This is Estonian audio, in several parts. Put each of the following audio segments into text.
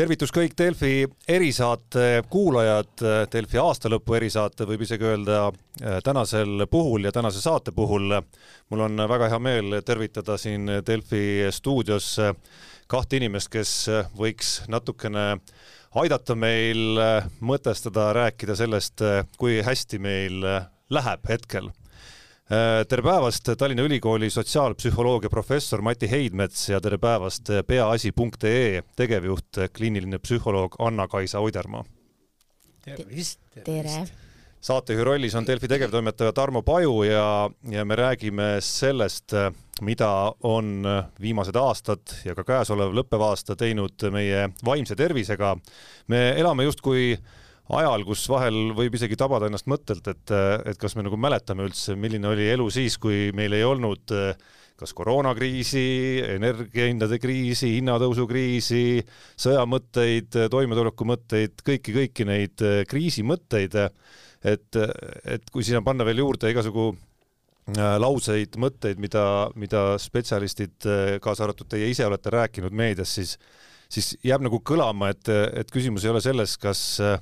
tervitus kõik Delfi erisaate kuulajad, Delfi aastalõpu erisaate võib isegi öelda äh, tänasel puhul ja tänase saate puhul. mul on väga hea meel tervitada siin Delfi stuudios kahte inimest, kes võiks natukene aidata meil mõtestada, rääkida sellest, kui hästi meil läheb hetkel Äh, tere päevast, Tallinna Ülikooli sotsiaalpsühholoogia professor Mati Heidmets ja tere päevast, peaasi.ee tegevjuht, kliiniline psühholoog Anna-Kaisa Oidermaa. tervist, tervist.. tere saatejuhi rollis on Delfi tegevtoimetaja Tarmo Paju ja, ja me räägime sellest, mida on viimased aastad ja ka käesolev lõppev aasta teinud meie vaimse tervisega. me elame justkui äh, ajal, kus vahel võib isegi tabada ennast mõttelt, et, et kas me nagu mäletame üldse, milline oli elu siis, kui meil ei olnud kas koroonakriisi, energiahindade kriisi, hinnatõusukriisi, sõjamõtteid, toimetulekumõtteid, kõiki, kõiki neid kriisimõtteid. et, et kui sinna panna veel juurde igasugu äh, lauseid, mõtteid, mida, mida spetsialistid, kaasa arvatud teie ise olete rääkinud meedias, siis, siis jääb nagu kõlama, et, et küsimus ei ole selles, kas äh,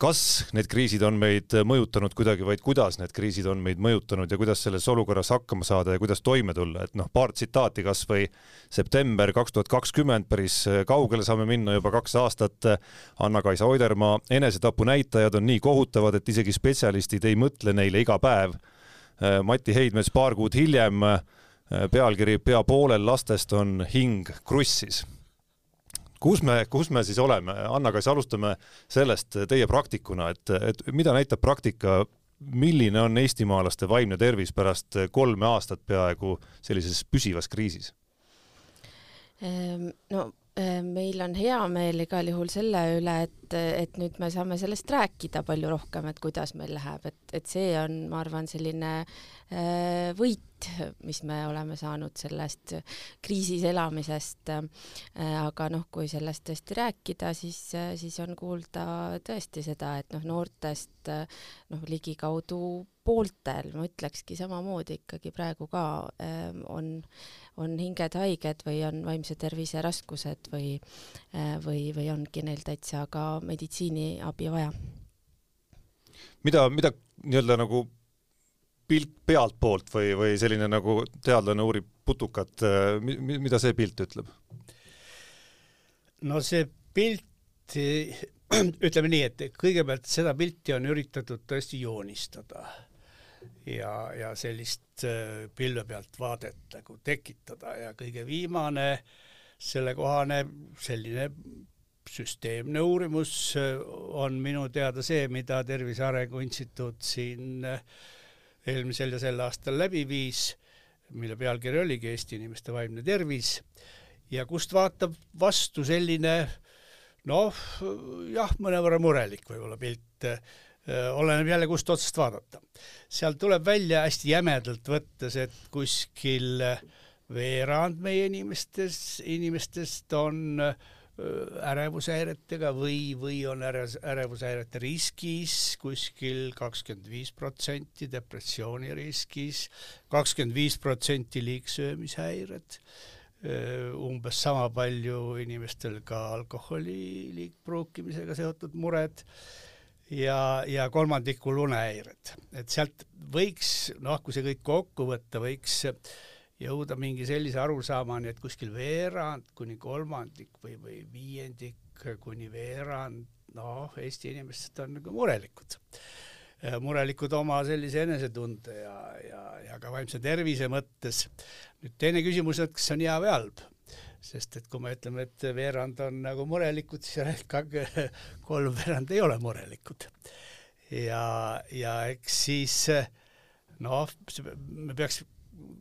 kas need kriisid on meid mõjutanud kuidagi, vaid kuidas need kriisid on meid mõjutanud ja kuidas selles olukorras hakkama saada ja kuidas toime tulla, et noh, paar tsitaati kas või september kaks tuhat kakskümmend, päris kaugele saame minna juba kaks aastat. Anna-Kaisa Oidermaa enesetapunäitajad on nii kohutavad, et isegi spetsialistid ei mõtle neile iga päev. Mati Heidmets paar kuud hiljem, pealkiri Pea poolel lastest on hing krussis kus me, kus me siis oleme, Anna, kas alustame sellest teie praktikuna, et, et mida näitab praktika, milline on eestimaalaste vaimne tervis pärast kolme aastat peaaegu sellises püsivas kriisis? Ehm, no meil on hea meel igal juhul selle üle, et, et nüüd me saame sellest rääkida palju rohkem, et kuidas meil läheb, et, et see on, ma arvan, selline äh, võit mis me oleme saanud sellest kriisis elamisest. aga noh, kui sellest tõesti rääkida, siis, siis on kuulda tõesti seda, et noh, noortest noh, ligikaudu pooltel, ma ütlekski samamoodi ikkagi praegu ka on, on hinged haiged või on vaimse tervise raskused või, või, või ongi neil täitsa ka meditsiiniabi vaja. mida, mida nii-öelda nagu pilt pealtpoolt või, või selline nagu teadlane uurib putukat, äh, mida see pilt ütleb? no see pilt, ütleme nii, et kõigepealt seda pilti on üritatud tõesti joonistada ja, ja sellist äh, pilve pealt vaadet nagu tekitada. Ja kõige viimane sellekohane selline süsteemne uurimus äh, on minu teada see, mida Tervise Arengu Instituut siin äh, eelmisel ja sel aastal läbi viis, mille pealkiri oligi Eesti inimeste vaimne tervis ja kust vaatab vastu selline noh, jah, mõnevõrra murelik võib-olla pilt, oleneb jälle, kust otsast vaadata. sealt tuleb välja hästi jämedalt võttes, et kuskil veerand meie inimestes, inimestest on ärevushäiretega või, või on ärevus, ärevushäirete riskis kuskil kakskümmend viis protsenti, depressiooni riskis, kakskümmend viis protsenti liigsöömishäired, umbes sama palju inimestel ka alkoholi liigpruukimisega seotud mured ja, ja kolmandikul unehäired. et sealt võiks, noh, kui see kõik kokku võtta, võiks jõuda mingi sellise arusaamani, et kuskil veerand kuni kolmandik või, või viiendik kuni veerand, noh, Eesti inimesed on nagu murelikud. murelikud oma sellise enesetunde ja, ja, ja ka vaimse tervise mõttes. nüüd teine küsimus, et kas see on hea või halb sest et kui me ütleme, et veerand on nagu murelikud, siis järelikult kolmveerand ei ole murelikud. ja, ja eks siis noh, me peaks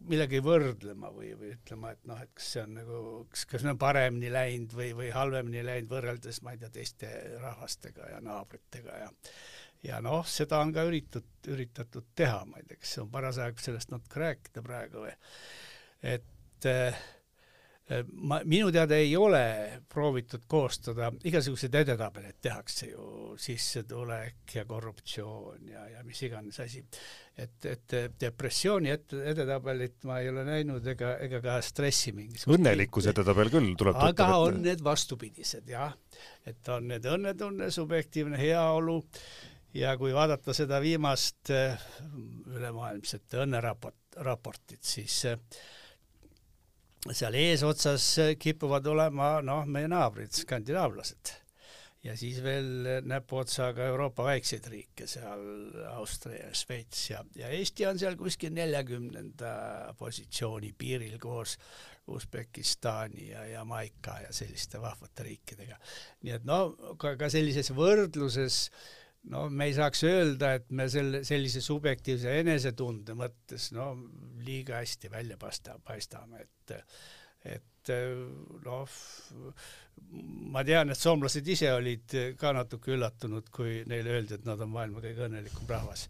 millegagi võrdlema või, või ütlema, et noh, et kas see on nagu, kas, kas on paremini läinud või, või halvemini läinud võrreldes, ma ei tea, teiste rahvastega ja naabritega ja ja noh, seda on ka üritud, üritatud teha, ma ei tea, kas on paras aeg sellest natuke rääkida praegu või et ma, minu teada ei ole proovitud koostada, igasuguseid edetabeleid tehakse ju, sissetulek ja korruptsioon ja, ja mis iganes asi. et, et depressiooni ette, edetabelit ma ei ole näinud ega, ega ka stressi mingisugust. õnnelikkuse edetabel küll tuleb aga on need vastupidised jah, et on need õnnetunne, subjektiivne heaolu ja kui vaadata seda viimast ülemaailmset õnneraport, raportit, siis seal eesotsas kipuvad olema noh, meie naabrid, skandinaavlased ja siis veel näpuotsaga Euroopa väikseid riike, seal Austria ja Šveits ja, ja Eesti on seal kuskil neljakümnenda positsiooni piiril koos Usbekistani ja Jamaica ja selliste vahvate riikidega. nii et no ka, ka sellises võrdluses no me ei saaks öelda, et me selle, sellise subjektiivse enesetunde mõttes no liiga hästi välja pasta, paistame, et et noh, ma tean, et soomlased ise olid ka natuke üllatunud, kui neile öeldi, et nad on maailma kõige õnnelikum rahvas.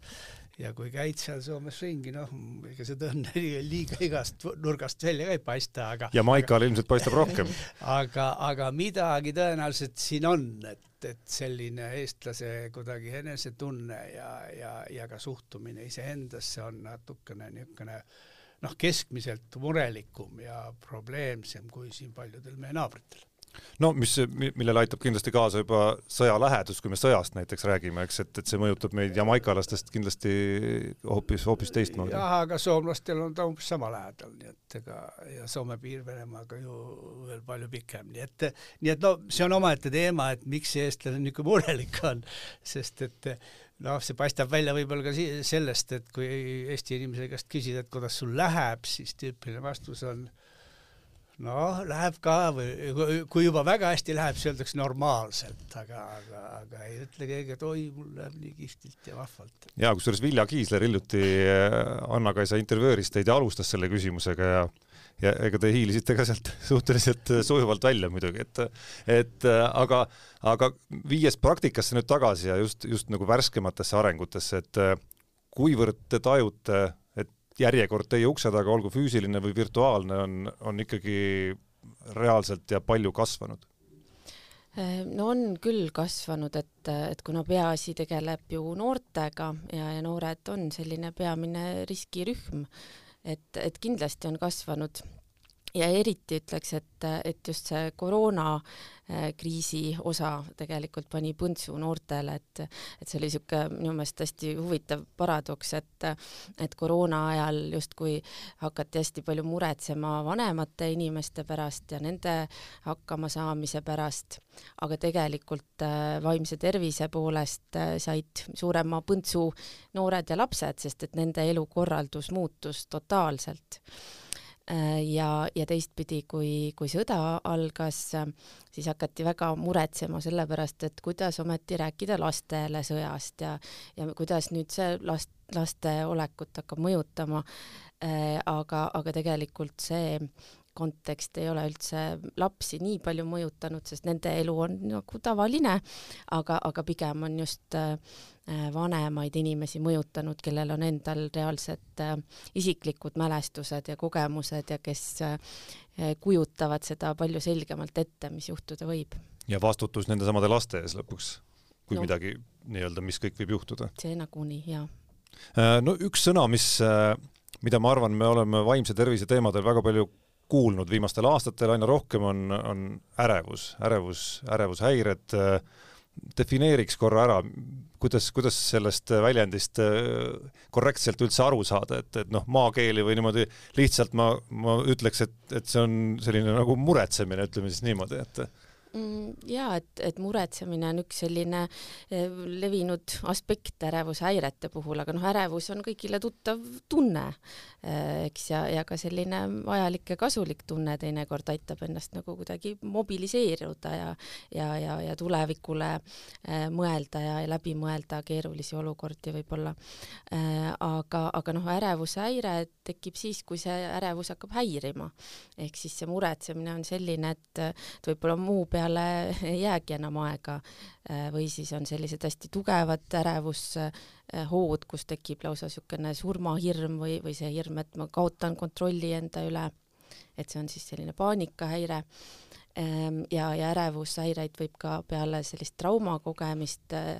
Ja kui käid seal Soomes ringi, noh, ega seda õnne liiga igast nurgast välja ka ei paista, aga ja Maikal ilmselt paistab rohkem. Aga, aga midagi tõenäoliselt siin on, et et selline eestlase kuidagi enesetunne ja, ja, ja ka suhtumine iseendasse on natukene niisugune noh, keskmiselt murelikum ja probleemsem kui siin paljudel meie naabritel no mis, millele aitab kindlasti kaasa juba sõja lähedus, kui me sõjast näiteks räägime, eks, et, et see mõjutab meid jamaikalastest kindlasti hoopis, hoopis teistmoodi. jah, aga soomlastel on ta umbes sama lähedal, nii et ega ja Soome piir Venemaaga ju veel palju pikem, nii et, nii et no see on omaette teema, et miks see eestlane niisugune murelik on, sest et noh, see paistab välja võib-olla ka sellest, et kui Eesti inimese käest küsida, et kuidas sul läheb, siis tüüpiline vastus on noh, läheb ka või kui juba väga hästi läheb, siis öeldakse normaalselt, aga, aga, aga ei ütle keegi, et oi, mul läheb nii kihvtilt ja vahvalt. ja kusjuures Vilja Kiisler hiljuti äh, Anna-Kaisa intervjueeris teid ja alustas selle küsimusega ja ja ega te hiilisite ka sealt suhteliselt sujuvalt välja muidugi, et et aga, aga viies praktikasse nüüd tagasi ja just, just nagu värskematesse arengutesse, et kuivõrd te tajute järjekord teie ukse taga, olgu füüsiline või virtuaalne, on, on ikkagi reaalselt ja palju kasvanud? no on küll kasvanud, et, et kuna peaasi tegeleb ju noortega ja, ja noored on selline peamine riskirühm, et, et kindlasti on kasvanud ja eriti ütleks, et, et just see koroonakriisi äh, osa tegelikult pani põntsu noortele, et et see oli niisugune minu meelest hästi huvitav paradoks, et et koroona ajal justkui hakati hästi palju muretsema vanemate inimeste pärast ja nende hakkamasaamise pärast, aga tegelikult äh, vaimse tervise poolest äh, said suurema põntsu noored ja lapsed, sest et nende elukorraldus muutus totaalselt ja, ja teistpidi, kui, kui sõda algas, siis hakati väga muretsema selle pärast, et kuidas ometi rääkida lastele sõjast ja, ja kuidas nüüd see last, laste olekut hakkab mõjutama. Äh, aga, aga tegelikult see kontekst ei ole üldse lapsi nii palju mõjutanud, sest nende elu on nagu tavaline, aga, aga pigem on just äh, vanemaid inimesi mõjutanud, kellel on endal reaalsed äh, isiklikud mälestused ja kogemused ja kes äh, kujutavad seda palju selgemalt ette, mis juhtuda võib. ja vastutus nendesamade laste ees lõpuks, kui no, midagi nii-öelda, mis kõik võib juhtuda. see nagunii, jaa. no üks sõna, mis, mida ma arvan, me oleme vaimse tervise teemadel väga palju kuulnud viimastel aastatel aina rohkem, on, on ärevus, ärevus, ärevushäired. defineeriks korra ära, kuidas, kuidas sellest väljendist äh, korrektselt üldse aru saada, et, et noh, maakeeli või niimoodi lihtsalt ma, ma ütleks, et, et see on selline nagu muretsemine, ütleme siis niimoodi, et ja et, et muretsemine on üks selline eh, levinud aspekt ärevushäirete puhul, aga noh, ärevus on kõigile tuttav tunne, eh, eks, ja, ja ka selline vajalik ja kasulik tunne teinekord aitab ennast nagu kuidagi mobiliseeruda ja ja, ja, ja tulevikule eh, mõelda ja, ja läbi mõelda keerulisi olukordi võib-olla. aga, aga noh, ärevushäire tekib siis, kui see ärevus hakkab häirima. ehk siis see muretsemine on selline, et, et võib-olla muu peale peale ei jäägi enam aega äh, või siis on sellised hästi tugevad ärevushood, kus tekib lausa niisugune surmahirm või, või see hirm, et ma kaotan kontrolli enda üle. Et see on siis selline paanikahäire Ehm, ja, ja ärevushäireid võib ka peale sellist trauma kogemist äh,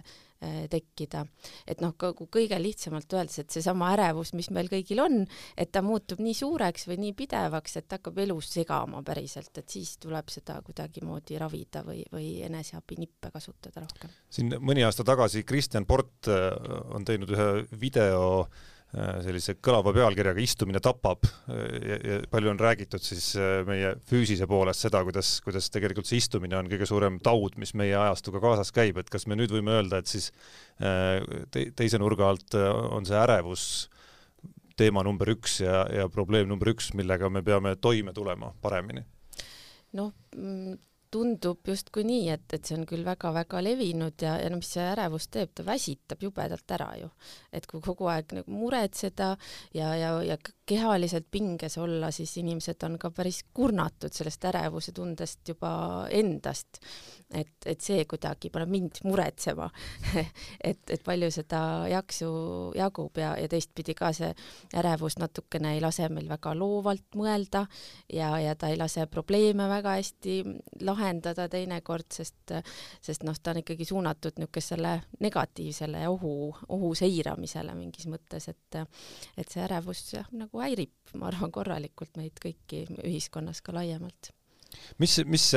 tekkida. et noh, kõige lihtsamalt öeldes, et seesama ärevus, mis meil kõigil on, et ta muutub nii suureks või nii pidevaks, et hakkab elus segama päriselt, et siis tuleb seda kuidagimoodi ravida või, või eneseabinippe kasutada rohkem. siin mõni aasta tagasi Kristjan Port äh, on teinud ühe video äh, Äh, sellise kõlava pealkirjaga Istumine tapab ja, ja palju on räägitud siis äh, meie füüsise poolest seda, kuidas, kuidas tegelikult see istumine on kõige suurem taud, mis meie ajastuga kaasas käib, et kas me nüüd võime öelda, et siis äh, te, teise nurga alt on see ärevus teema number üks ja, ja probleem number üks, millega me peame toime tulema paremini? noh, mm, tundub justkui nii, et, et see on küll väga-väga levinud ja, ja no mis see ärevus teeb, ta väsitab jubedalt ära ju. et kui kogu aeg nagu muretseda ja, ja, ja kehaliselt pinges olla, siis inimesed on ka päris kurnatud sellest ärevuse tundest juba endast. et, et see kuidagi paneb mind muretsema et, et palju seda jaksu jagub ja, ja teistpidi ka see ärevus natukene ei lase meil väga loovalt mõelda ja, ja ta ei lase probleeme väga hästi lahendada teinekord, sest, sest noh, ta on ikkagi suunatud niisugusele negatiivsele ohu, ohu seiramisele mingis mõttes, et et see ärevus jah, nagu häirib, ma arvan, korralikult meid kõiki ühiskonnas ka laiemalt. mis, mis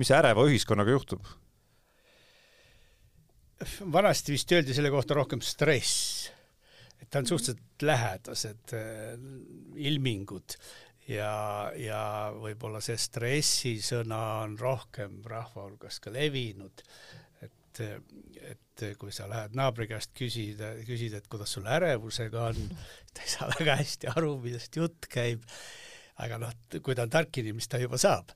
mis äreva ühiskonnaga juhtub? vanasti vist öeldi selle kohta rohkem stress, et ta on suhteliselt lähedased äh, ilmingud ja, ja võib-olla see stressisõna on rohkem rahva hulgas ka levinud et, et kui sa lähed naabri käest küsida, küsid, et kuidas sul ärevusega on, ta ei saa väga hästi aru, millest jutt käib. aga noh, kui ta on tark inimene, siis ta juba saab.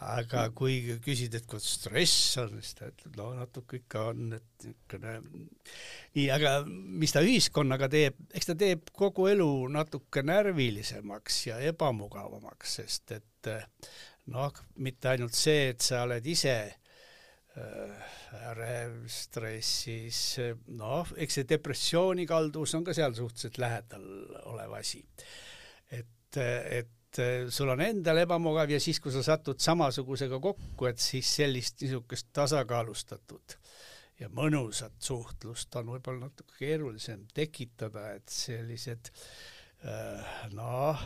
aga kui küsid, et kuidas stress on, siis ta ütleb, no natuke ikka on, et niisugune nii, aga mis ta ühiskonnaga teeb, eks ta teeb kogu elu natuke närvilisemaks ja ebamugavamaks, sest et noh, mitte ainult see, et sa oled ise ärev, stressis, noh, eks see depressioonikalduvus on ka seal suhteliselt lähedal olev asi. et, et sul on endal ebamugav ja siis, kui sa satud samasugusega kokku, et siis sellist niisugust tasakaalustatud ja mõnusat suhtlust on võib-olla natuke keerulisem tekitada, et sellised äh, noh,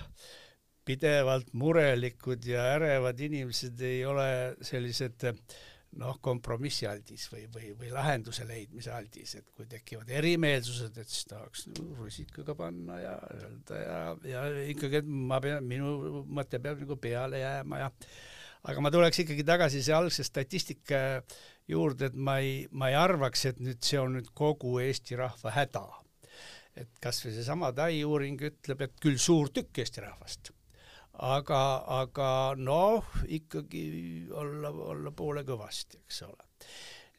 pidevalt murelikud ja ärevad inimesed ei ole sellised äh, noh, kompromissialdis või, või, või lahenduse leidmise aldis, et kui tekivad erimeelsused, et siis tahaks rusikaga panna ja öelda ja, ja ikkagi, et ma pean, minu mõte peab nagu peale jääma ja aga ma tuleks ikkagi tagasi see algse statistika juurde, et ma ei, ma ei arvaks, et nüüd see on nüüd kogu Eesti rahva häda. et kas või seesama Tai uuring ütleb, et küll suur tükk Eesti rahvast aga, aga noh, ikkagi olla, olla poole kõvasti, eks ole.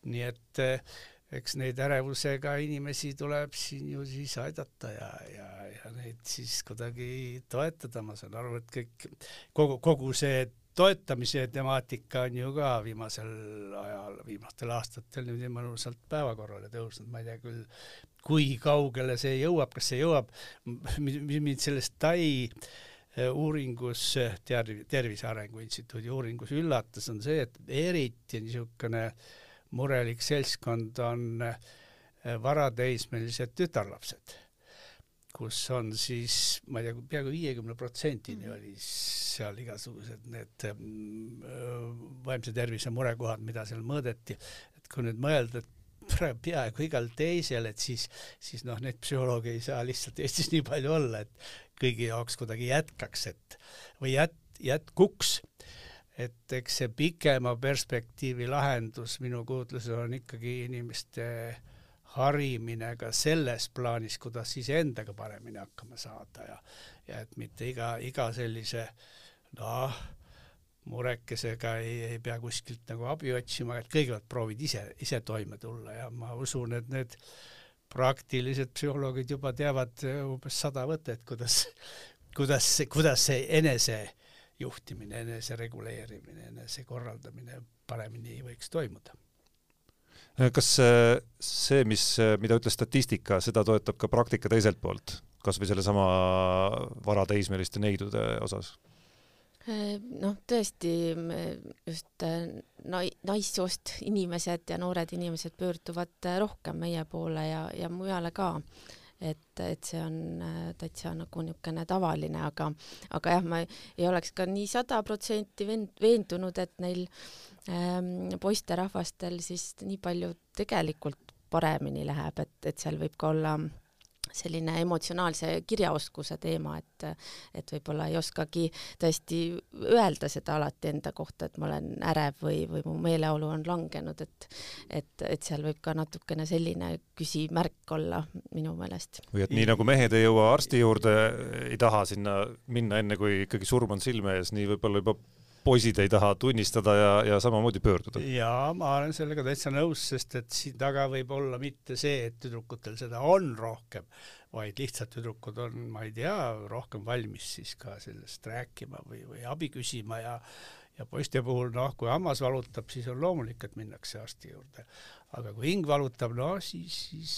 nii et eh, eks neid ärevusega inimesi tuleb siin ju siis aidata ja, ja, ja neid siis kuidagi toetada, ma saan aru, et kõik, kogu, kogu see toetamise temaatika on ju ka viimasel ajal, viimastel aastatel niimoodi mõnusalt päevakorrale tõusnud, ma ei tea küll, kui kaugele see jõuab, kas see jõuab, mind sellest Tai uuringus, Tervise, Tervise Arengu Instituudi uuringus üllatas, on see, et eriti niisugune murelik seltskond on äh, varateismelised tütarlapsed, kus on siis, ma ei tea, peaaegu viiekümne protsendini mhm. oli seal igasugused need ähm, vaimse tervise murekohad, mida seal mõõdeti, et kui nüüd mõelda, et peaaegu igal teisel, et siis, siis noh, neid psühholooge ei saa lihtsalt Eestis nii palju olla, et kõigi jaoks kuidagi jätkaks, et või jät-, jätkuks. et eks see pikema perspektiivi lahendus minu kujutlusel on ikkagi inimeste harimine ka selles plaanis, kuidas iseendaga paremini hakkama saada ja, ja et mitte iga, iga sellise noh, murekesega ei, ei pea kuskilt nagu abi otsima, et kõigepealt proovid ise, ise toime tulla ja ma usun, et need praktilised psühholoogid juba teavad eh, umbes sada võtet, kuidas, kuidas, kuidas see enesejuhtimine, enesereguleerimine, enesekorraldamine paremini võiks toimuda. Eh, kas eh, see, mis, mida ütles statistika, seda toetab ka praktika teiselt poolt, kas või sellesama varateismeliste neidude osas? Noh, tõesti just nai-, naissoost inimesed ja noored inimesed pöörduvad rohkem meie poole ja, ja mujale ka. Et, et see on äh, täitsa nagu niisugune tavaline, aga, aga jah, ma ei oleks ka nii sada protsenti veendunud, et neil ähm, poisterahvastel siis nii palju tegelikult paremini läheb, et, et seal võib ka olla äh, selline emotsionaalse kirjaoskuse teema, et et võib-olla ei oskagi tõesti öelda seda alati enda kohta, et ma olen ärev või, või mu meeleolu on langenud, et et, et seal võib ka natukene selline küsimärk olla minu meelest. või et nii nagu mehed ei jõua arsti juurde, ei taha sinna minna enne, kui ikkagi surm on silme ees, nii võib-olla juba poisid ei taha tunnistada ja, ja samamoodi pöörduda. jaa, ma olen sellega täitsa nõus, sest et siin taga võib olla mitte see, et tüdrukutel seda on rohkem, vaid lihtsalt tüdrukud on, ma ei tea, rohkem valmis siis ka sellest rääkima või, või abi küsima ja ja poiste puhul noh, kui hammas valutab, siis on loomulik, et minnakse arsti juurde. aga kui hing valutab, no siis, siis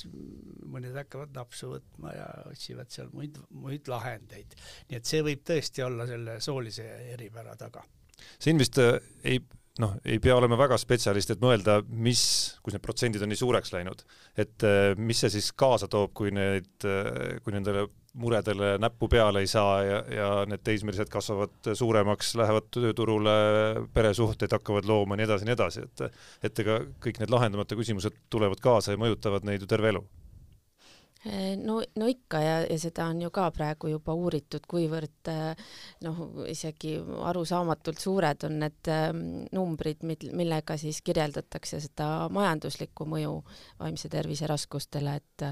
mõned hakkavad napsu võtma ja otsivad seal muid, muid lahendeid. nii et see võib tõesti olla selle soolise eripära taga siin vist äh, ei noh, ei pea olema väga spetsialist, et mõelda, mis, kus need protsendid on nii suureks läinud, et äh, mis see siis kaasa toob, kui need, äh, kui nendele muredele näppu peale ei saa ja, ja need teismelised kasvavad suuremaks, lähevad tööturule, peresuhteid hakkavad looma, nii edasi, nii edasi, et et ega kõik need lahendamata küsimused tulevad kaasa ja mõjutavad neid ju terve elu no, no ikka ja, ja seda on ju ka praegu juba uuritud, kuivõrd eh, noh, isegi arusaamatult suured on need ehm, numbrid, millega siis kirjeldatakse seda majanduslikku mõju vaimse tervise raskustele, et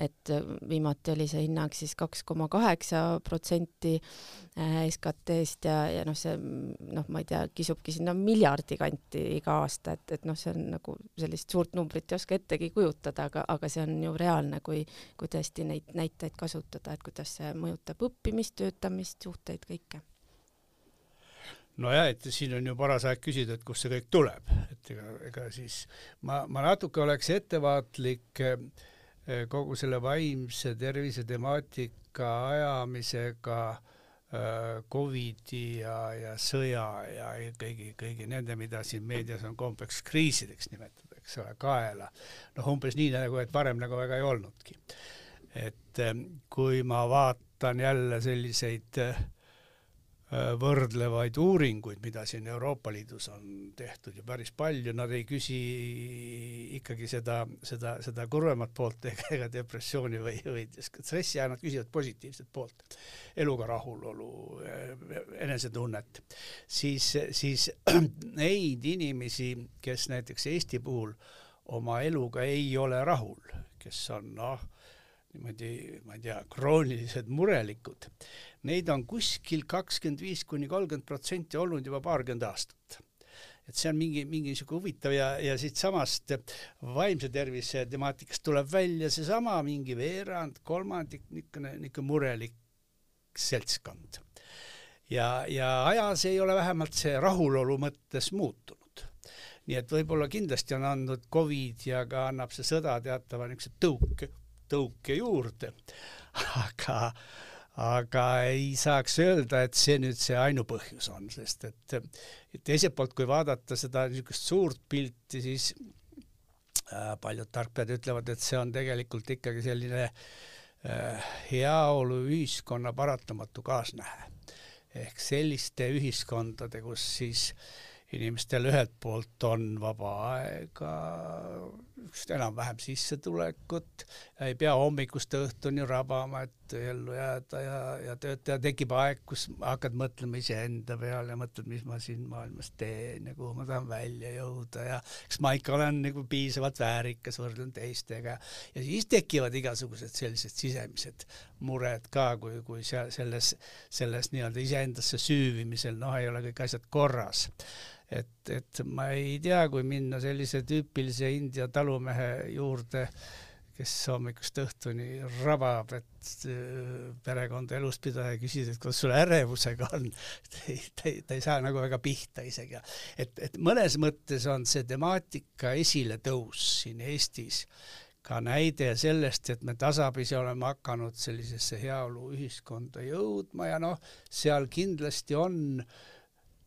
et viimati oli see hinnang siis kaks koma kaheksa protsenti eh, SKT-st ja, ja noh, see noh, ma ei tea, kisubki sinna miljardi kanti iga aasta, et, et noh, see on nagu sellist suurt numbrit ei oska ettegi kujutada, aga, aga see on ju reaalne, kui kui tõesti neid näiteid kasutada, et kuidas see mõjutab õppimist, töötamist, suhteid, kõike. nojah, et siin on ju paras aeg küsida, et kust see kõik tuleb, et ega, ega siis ma, ma natuke oleks ettevaatlik eh, kogu selle vaimse tervise temaatika ajamisega eh, Covidi ja, ja sõja ja kõigi, kõigi nende, mida siin meedias on kombeks kriisideks nimetada eks ole, kaela. noh, umbes nii nagu, et varem nagu väga ei olnudki. et ähm, kui ma vaatan jälle selliseid äh, võrdlevaid uuringuid, mida siin Euroopa Liidus on tehtud ju päris palju, nad ei küsi ikkagi seda, seda, seda kurvemat poolt ega, ega depressiooni või, või stressi, nad küsivad positiivset poolt, eluga rahulolu, enesetunnet, siis, siis neid inimesi, kes näiteks Eesti puhul oma eluga ei ole rahul, kes on noh, niimoodi, ma ei tea, kroonilised murelikud, neid on kuskil kakskümmend viis kuni kolmkümmend protsenti olnud juba paarkümmend aastat et see on mingi, mingi niisugune huvitav ja, ja siitsamast vaimse tervise temaatikast tuleb välja seesama mingi veerand, kolmandik, niisugune, niisugune murelik seltskond. ja, ja ajas ei ole vähemalt see rahulolu mõttes muutunud. nii et võib-olla kindlasti on andnud Covid ja ka annab see sõda teatava niisuguse tõuke tõuke juurde. aga, aga ei saaks öelda, et see nüüd see ainupõhjus on, sest et teiselt poolt, kui vaadata seda niisugust suurt pilti, siis äh, paljud tarkpead ütlevad, et see on tegelikult ikkagi selline äh, heaoluühiskonna paratamatu kaasnähe. ehk selliste ühiskondade, kus siis inimestel ühelt poolt on vaba aega, enam-vähem sissetulekut, ei pea hommikust õhtuni rabama, et ellu jääda ja, ja töötaja tekib aeg, kus hakkad mõtlema iseenda peale ja mõtled, mis ma siin maailmas teen ja kuhu ma tahan välja jõuda ja kas ma ikka olen nagu piisavalt väärikas võrdlen teistega. Ja siis tekivad igasugused sellised sisemised mured ka, kui, kui seal selles, selles nii-öelda iseendasse süüvimisel noh, ei ole kõik asjad korras. Et, et ma ei tea, kui minna sellise tüüpilise India talumehe juurde, kes hommikust õhtuni rabab, et äh, perekonda elus pidada ja küsida, et kuidas sul ärevusega on. ta ei, ta ei, ta ei saa nagu väga pihta isegi. et, et mõnes mõttes on see temaatika esiletõus siin Eestis ka näide sellest, et me tasapisi oleme hakanud sellisesse heaoluühiskonda jõudma ja noh, seal kindlasti on äh,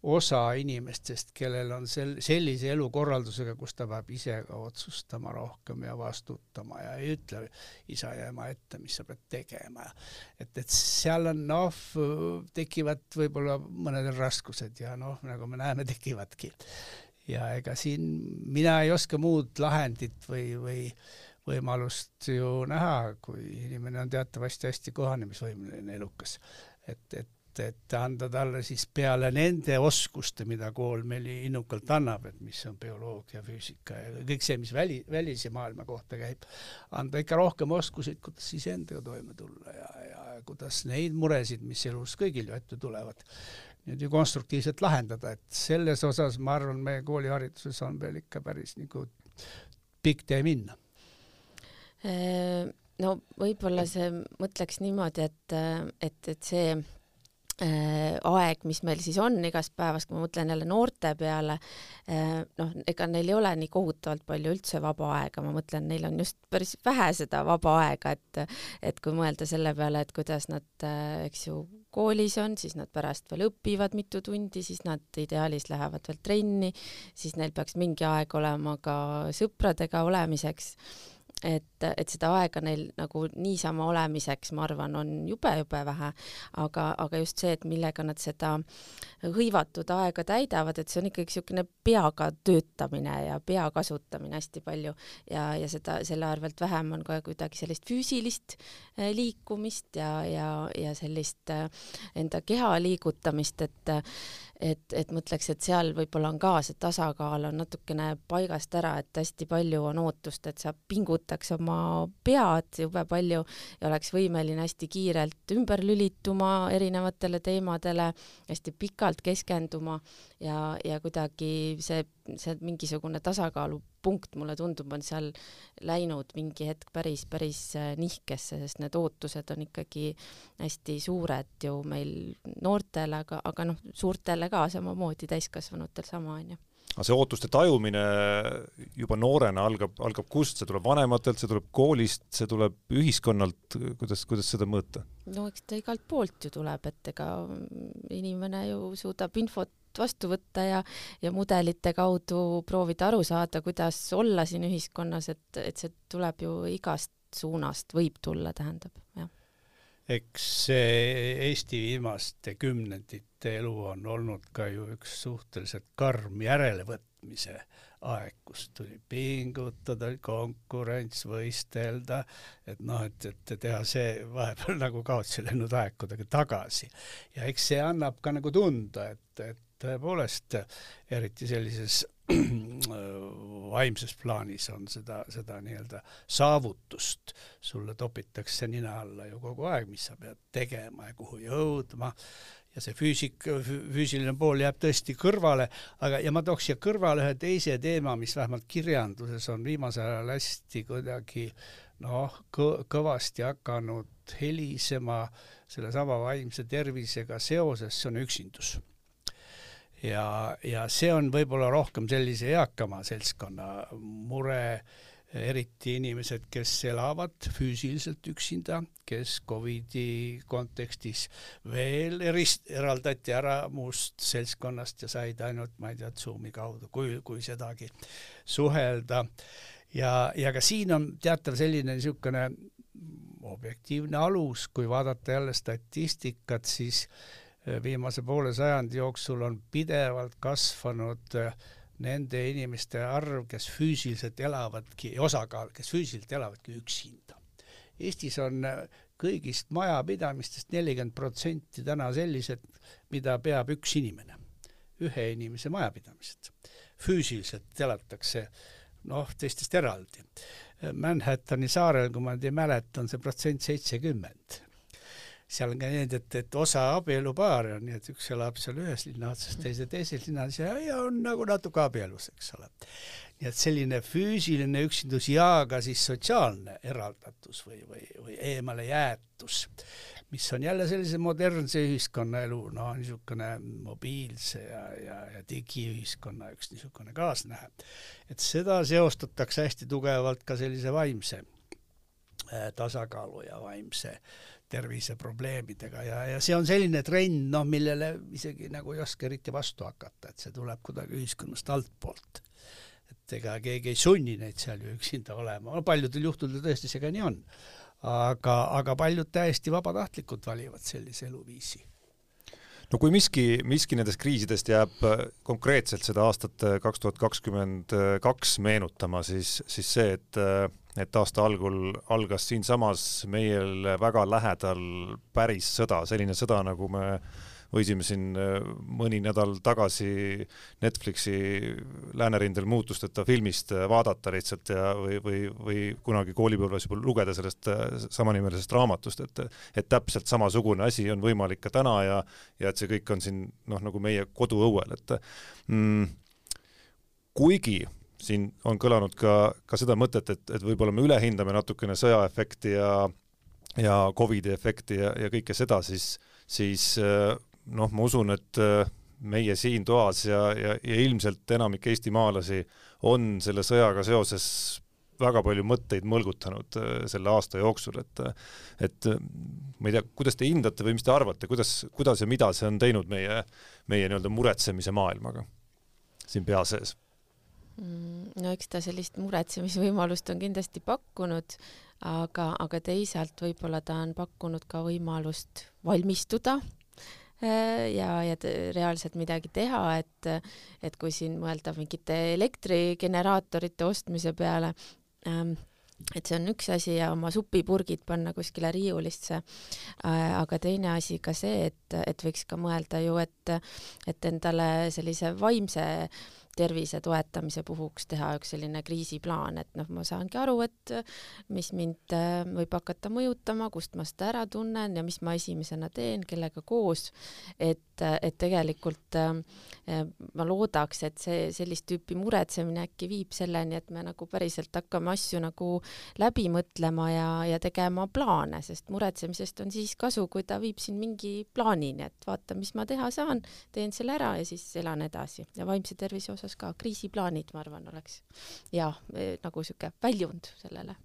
osa inimestest, kellel on sel-, sellise elukorraldusega, kus ta peab ise ka otsustama rohkem ja vastutama ja ei ütle isa ja ema ette, mis sa pead tegema. et, et seal on noh, tekivad võib-olla mõnedel raskused ja noh, nagu me näeme, tekivadki. ja ega siin mina ei oska muud lahendit või, või võimalust ju näha, kui inimene on teatavasti hästi kohanemisvõimeline, elukas. et, et et anda talle siis peale nende oskuste, mida kool meile innukalt annab, et mis on bioloogia, füüsika ja kõik see, mis väli, välise maailma kohta käib, anda ikka rohkem oskuseid, kuidas iseendaga toime tulla ja, ja kuidas neid muresid, mis elus kõigil ju ette tulevad, nüüd ju konstruktiivselt lahendada, et selles osas ma arvan, meie koolihariduses on veel ikka päris nagu pikk tee minna. No võib-olla see mõtleks niimoodi, et, et, et see aeg, mis meil siis on igast päevast, kui ma mõtlen jälle noorte peale, äh, noh, ega neil ei ole nii kohutavalt palju üldse vaba aega, ma mõtlen, neil on just päris vähe seda vaba aega, et et kui mõelda selle peale, et kuidas nad, äh, eks ju, koolis on, siis nad pärast veel õpivad mitu tundi, siis nad ideaalis lähevad veel trenni, siis neil peaks mingi aeg olema ka sõpradega olemiseks et, et seda aega neil nagu niisama olemiseks, ma arvan, on jube-jube vähe, aga, aga just see, et millega nad seda hõivatud aega täidavad, et see on ikkagi niisugune peaga töötamine ja pea kasutamine hästi palju. Ja, ja seda, selle arvelt vähem on ka kuidagi sellist füüsilist eh, liikumist ja, ja, ja sellist eh, enda keha liigutamist, et et, et mõtleks, et seal võib-olla on ka see tasakaal on natukene paigast ära, et hästi palju on ootust, et sa pingutaks oma pead jube palju ja oleks võimeline hästi kiirelt ümber lülituma erinevatele teemadele, hästi pikalt keskenduma ja, ja kuidagi see, see mingisugune tasakaalupunkt, mulle tundub, on seal läinud mingi hetk päris, päris äh, nihkesse, sest need ootused on ikkagi hästi suured ju meil noortele, aga, aga noh, suurtele ka samamoodi, täiskasvanutel sama, onju aga see ootuste tajumine juba noorena algab, algab kust, see tuleb vanematelt, see tuleb koolist, see tuleb ühiskonnalt, kuidas, kuidas seda mõõta? no eks ta igalt poolt ju tuleb, et ega inimene ju suudab infot vastu võtta ja, ja mudelite kaudu proovida aru saada, kuidas olla siin ühiskonnas, et, et see tuleb ju igast suunast, võib tulla, tähendab, jah. eks Eesti viimaste kümnendite elu on olnud ka ju üks suhteliselt karm järelevõtmise aeg, kus tuli pingutada, konkurents, võistelda, et noh, et, et teha see vahepeal nagu kaotsi läinud aeg kuidagi tagasi. ja eks see annab ka nagu tunda, et, et tõepoolest, eriti sellises vaimses plaanis on seda, seda nii-öelda saavutust, sulle topitakse nina alla ju kogu aeg, mis sa pead tegema ja kuhu jõudma, ja see füüsik, füüsiline pool jääb tõesti kõrvale, aga, ja ma tooks siia kõrvale ühe teise teema, mis vähemalt kirjanduses on viimasel ajal hästi kuidagi noh, kõvasti hakanud helisema sellesama vaimse tervisega seoses, see on üksindus ja, ja see on võib-olla rohkem sellise eakama seltskonna mure, eriti inimesed, kes elavad füüsiliselt üksinda, kes Covidi kontekstis veel erist-, eraldati ära muust seltskonnast ja said ainult, ma ei tea, Zoomi kaudu, kui, kui sedagi, suhelda. ja, ja ka siin on teatav selline niisugune objektiivne alus, kui vaadata jälle statistikat, siis viimase poole sajandi jooksul on pidevalt kasvanud äh, nende inimeste arv, kes füüsiliselt elavadki, osakaal, kes füüsiliselt elavadki üksinda. Eestis on äh, kõigist majapidamistest nelikümmend protsenti täna sellised, mida peab üks inimene, ühe inimese majapidamised. füüsiliselt elatakse noh, teistest eraldi. Manhattani saarel, kui ma nüüd ei mäleta, on see protsent seitsekümmend seal on ka need, et, et osa abielupaare on nii, et üks elab seal ühes linna otsas, teise teises linnas ja, ja on nagu natuke abielus, eks ole. nii et selline füüsiline üksindus ja ka siis sotsiaalne eraldatus või, või, või eemale jäetus, mis on jälle sellise modernse ühiskonnaelu, no niisugune mobiilse ja, ja, ja digiühiskonna üks niisugune kaasnähe. et seda seostatakse hästi tugevalt ka sellise vaimse äh, tasakaalu ja vaimse terviseprobleemidega ja, ja see on selline trend, noh, millele isegi nagu ei oska eriti vastu hakata, et see tuleb kuidagi ühiskonnast altpoolt. et ega keegi ei sunni neid seal ju üksinda olema, no paljudel juhtudel tõesti see ka nii on. aga, aga paljud täiesti vabatahtlikult valivad sellise eluviisi no kui miski, miski nendest kriisidest jääb äh, konkreetselt seda aastat äh, kaks tuhat kakskümmend kaks meenutama, siis, siis see, et äh, et aasta algul algas siinsamas meil väga lähedal päris sõda, selline sõda, nagu me võisime siin mõni nädal tagasi Netflixi Läänerindel muutusteta filmist vaadata lihtsalt ja, või, või, või kunagi koolipõlves juba lugeda sellest samanimelisest raamatust, et et täpselt samasugune asi on võimalik ka täna ja ja et see kõik on siin noh, nagu meie koduõuel, et mm, kuigi siin on kõlanud ka, ka seda mõtet, et, et võib-olla me ülehindame natukene sõjaefekti ja ja Covidi efekti ja, ja kõike seda, siis, siis noh, ma usun, et meie siin toas ja, ja, ja ilmselt enamik eestimaalasi on selle sõjaga seoses väga palju mõtteid mõlgutanud selle aasta jooksul, et et ma ei tea, kuidas te hindate või mis te arvate, kuidas, kuidas ja mida see on teinud meie, meie nii-öelda muretsemise maailmaga siin pea sees no eks ta sellist muretsemisvõimalust on kindlasti pakkunud, aga, aga teisalt võib-olla ta on pakkunud ka võimalust valmistuda äh, ja, ja reaalselt midagi teha, et, et kui siin mõelda mingite elektrigeneraatorite ostmise peale ähm,, et see on üks asi ja oma supipurgid panna kuskile riiulisse äh,. aga teine asi ka see, et, et võiks ka mõelda ju, et, et endale sellise vaimse tervise toetamise puhuks teha üks selline kriisiplaan, et noh, ma saangi aru, et mis mind äh, võib hakata mõjutama, kust ma seda ära tunnen ja mis ma esimesena teen, kellega koos, et, et tegelikult äh, ma loodaks, et see sellist tüüpi muretsemine äkki viib selleni, et me nagu päriselt hakkame asju nagu läbi mõtlema ja, ja tegema plaane, sest muretsemisest on siis kasu, kui ta viib sind mingi plaanini, et vaata, mis ma teha saan, teen selle ära ja siis elan edasi. Ja vaimse tervise osas osas ka, kriisiplaanid, ma arvan, oleks ja e, nagu niisugune väljund sellele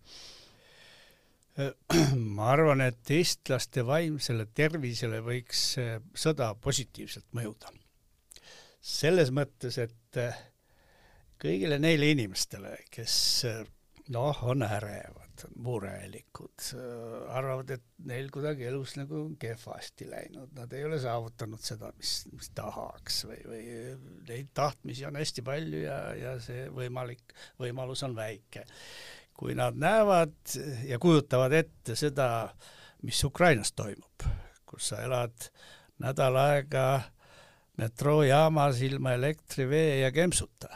ma arvan, et eestlaste vaimsele tervisele võiks e, sõda positiivselt mõjuda. selles mõttes, et e, kõigile neile inimestele, kes noh, on ärevad, murelikud, arvavad, et neil kuidagi elus nagu kehvasti läinud, nad ei ole saavutanud seda, mis, mis tahaks või, või neid tahtmisi on hästi palju ja, ja see võimalik, võimalus on väike. kui nad näevad ja kujutavad ette seda, mis Ukrainas toimub, kus sa elad nädal aega metroojaamas ilma elektri, vee ja kempsuta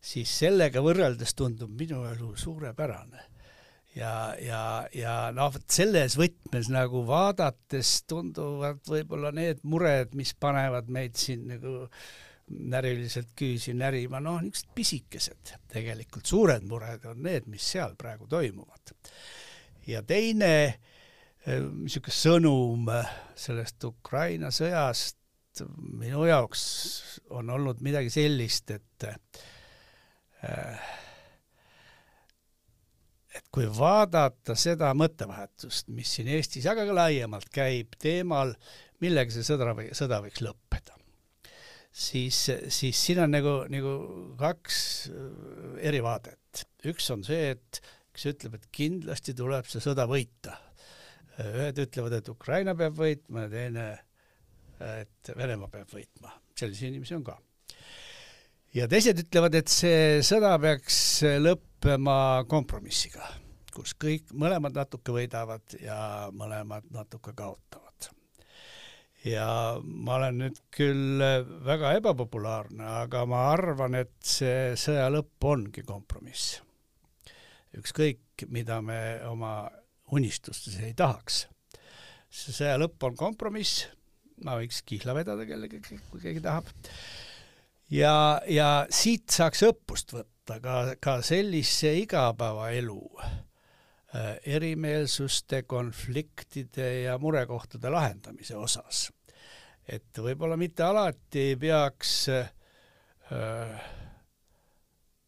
siis sellega võrreldes tundub minu elu suurepärane. Ja, ja, ja noh, vot selles võtmes nagu vaadates tunduvad võib-olla need mured, mis panevad meid siin nagu näriliselt küüsi närima, noh, niisugused pisikesed, tegelikult suured mured on need, mis seal praegu toimuvad. ja teine eh, niisugune sõnum sellest Ukraina sõjast minu jaoks on olnud midagi sellist, et Äh, et kui vaadata seda mõttevahetust, mis siin Eestis, aga ka laiemalt käib teemal, millega see sõda või sõda võiks lõppeda, siis, siis siin on nagu, nagu kaks äh, eri vaadet. üks on see, et kes ütleb, et kindlasti tuleb see sõda võita. ühed ütlevad, et Ukraina peab võitma ja teine, et Venemaa peab võitma. selliseid inimesi on ka ja teised ütlevad, et see sõda peaks lõppema kompromissiga, kus kõik, mõlemad natuke võidavad ja mõlemad natuke kaotavad. ja ma olen nüüd küll väga ebapopulaarne, aga ma arvan, et see sõja lõpp ongi kompromiss. ükskõik, mida me oma unistustes ei tahaks. see sõja lõpp on kompromiss, ma võiks kihla vedada kellegi, kui keegi tahab ja, ja siit saaks õppust võtta ka, ka sellise igapäevaelu äh, erimeelsuste, konfliktide ja murekohtade lahendamise osas. et võib-olla mitte alati ei peaks äh,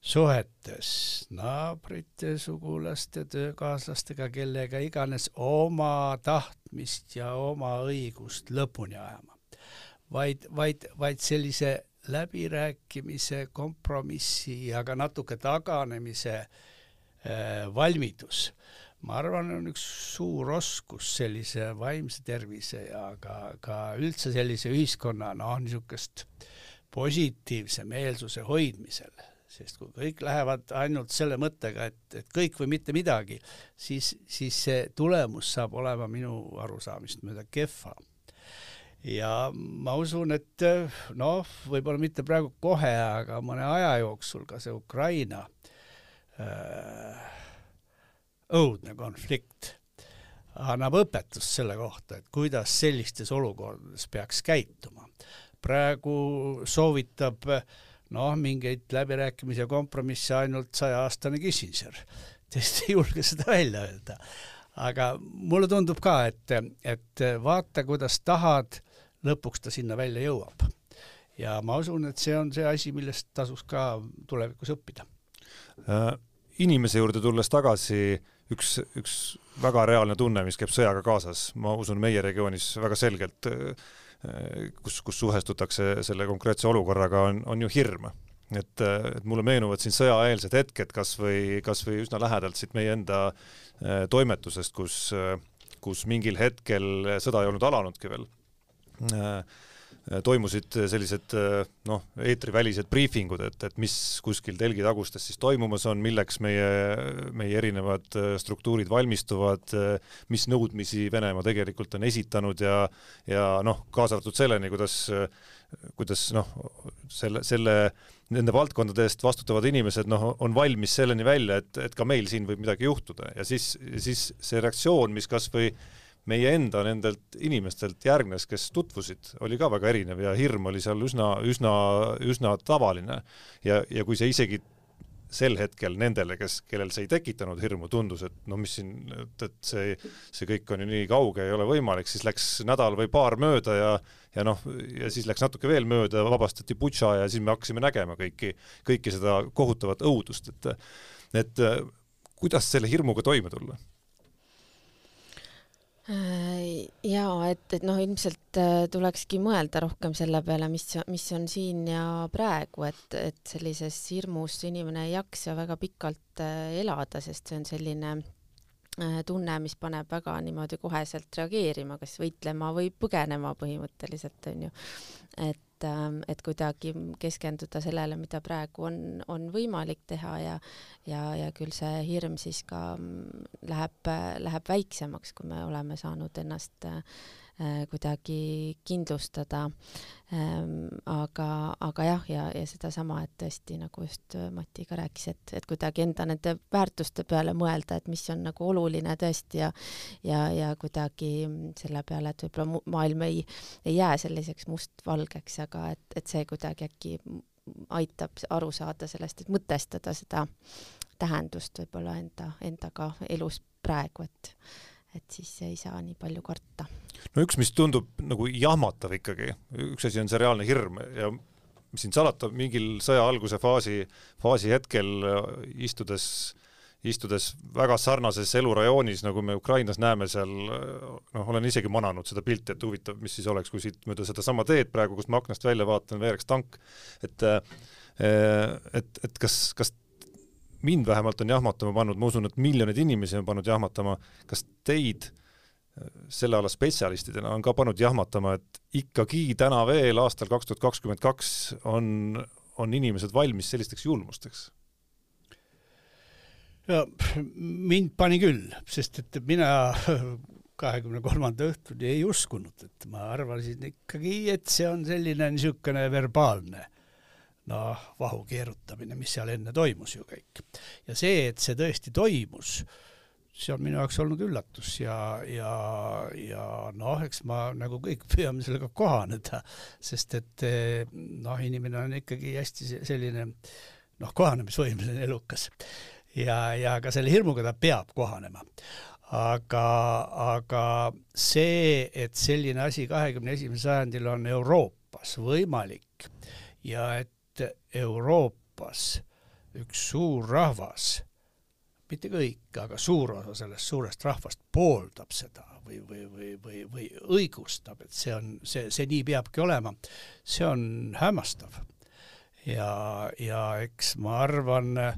suhetes naabrite, sugulaste, töökaaslastega, kellega iganes oma tahtmist ja oma õigust lõpuni ajama. vaid, vaid, vaid sellise läbirääkimise, kompromissi ja ka natuke taganemise äh, valmidus, ma arvan, on üks suur oskus sellise vaimse tervise ja ka, ka üldse sellise ühiskonna noh, niisugust positiivse meelsuse hoidmisel sest kui kõik lähevad ainult selle mõttega, et, et kõik või mitte midagi, siis, siis see tulemus saab olema minu arusaamist mööda kehva. Ja ma usun, et noh, võib-olla mitte praegu kohe, aga mõne aja jooksul ka see Ukraina äh, õudne konflikt annab õpetust selle kohta, et kuidas sellistes olukordades peaks käituma. praegu soovitab noh, mingeid läbirääkimisi ja kompromisse ainult sajaaastane Kissinger. teist ei julge seda välja öelda. aga mulle tundub ka, et, et vaata, kuidas tahad, lõpuks ta sinna välja jõuab. ja ma usun, et see on see asi, millest tasuks ka tulevikus õppida äh,. inimese juurde tulles tagasi, üks, üks väga reaalne tunne, mis käib sõjaga kaasas, ma usun, meie regioonis väga selgelt äh, kus, kus suhestutakse selle konkreetse olukorraga, on, on ju hirm. et, et mulle meenuvad siin sõjaeelsed hetked kas või, kas või üsna lähedalt siit meie enda toimetusest, kus, kus mingil hetkel sõda ei olnud alanudki veel toimusid sellised noh, eetrivälised briifingud, et, et mis kuskil telgitagustes siis toimumas on, milleks meie, meie erinevad struktuurid valmistuvad, mis nõudmisi Venemaa tegelikult on esitanud ja ja noh, kaasa arvatud selleni, kuidas, kuidas noh, selle, selle nende valdkondade eest vastutavad inimesed noh, on valmis selleni välja, et, et ka meil siin võib midagi juhtuda. Ja siis, siis see reaktsioon, mis kas või meie enda nendelt inimestelt järgnes, kes tutvusid, oli ka väga erinev ja hirm oli seal üsna, üsna, üsna tavaline. ja, ja kui see isegi sel hetkel nendele, kes, kellel see ei tekitanud hirmu, tundus, et no mis siin, et, et see, see kõik on ju nii kauge, ei ole võimalik, siis läks nädal või paar mööda ja ja noh, ja siis läks natuke veel mööda, vabastati Butša ja siis me hakkasime nägema kõiki, kõiki seda kohutavat õudust, et et kuidas selle hirmuga toime tulla Äh, jaa, et, et noh, ilmselt äh, tulekski mõelda rohkem selle peale, mis, mis on siin ja praegu, et, et sellises hirmus inimene ei jaksa väga pikalt äh, elada, sest see on selline tunne, mis paneb väga niimoodi koheselt reageerima, kas võitlema või põgenema põhimõtteliselt, on ju. et et, ähm, et kuidagi keskenduda sellele, mida praegu on, on võimalik teha ja ja, ja küll see hirm siis ka mm, läheb, läheb väiksemaks, kui me oleme saanud ennast äh, kuidagi kindlustada ähm,. aga, aga jah, ja, ja sedasama, et tõesti nagu just äh, Mati ka rääkis, et, et kuidagi enda nende väärtuste peale mõelda, et mis on nagu oluline tõesti ja ja, ja kuidagi selle peale, et võib-olla maailm ei, ei jää selliseks mustvalgeks, aga et, et see kuidagi äkki aitab aru saada sellest, et mõtestada seda tähendust võib-olla enda, endaga elus praegu, et et siis ei saa nii palju karta. no üks, mis tundub nagu jahmatav ikkagi, üks asi on see reaalne hirm ja mis siin salata, mingil sõja alguse faasi, faasi hetkel istudes, istudes väga sarnases elurajoonis, nagu me Ukrainas näeme seal, noh, olen isegi mananud seda pilti, et huvitav, mis siis oleks, kui siit mööda sedasama teed praegu, kust ma aknast välja vaatan, veereks tank, et et, et kas, kas mind vähemalt on jahmatama pannud, ma usun, et miljoneid inimesi on pannud jahmatama, kas teid äh, selle ala spetsialistidena on ka pannud jahmatama, et ikkagi täna veel aastal kaks tuhat kakskümmend kaks on, on inimesed valmis sellisteks julmusteks? ja mind pani küll, sest et mina kahekümne kolmanda õhtuni ei uskunud, et ma arvasin ikkagi, et see on selline niisugune verbaalne noh, vahu keerutamine, mis seal enne toimus ju kõik. ja see, et see tõesti toimus, see on minu jaoks olnud üllatus ja, ja, ja noh, eks ma nagu kõik püüame sellega kohaneda, sest et noh, inimene on ikkagi hästi selline noh, kohanemisvõimeline, elukas. ja, ja ka selle hirmuga ta peab kohanema aga, aga see, et selline asi kahekümne esimesel sajandil on Euroopas võimalik ja et Euroopas üks suur rahvas, mitte kõik, aga suur osa sellest suurest rahvast pooldab seda või, või, või, või, või õigustab, et see on, see, see nii peabki olema, see on hämmastav. ja, ja eks ma arvan äh,,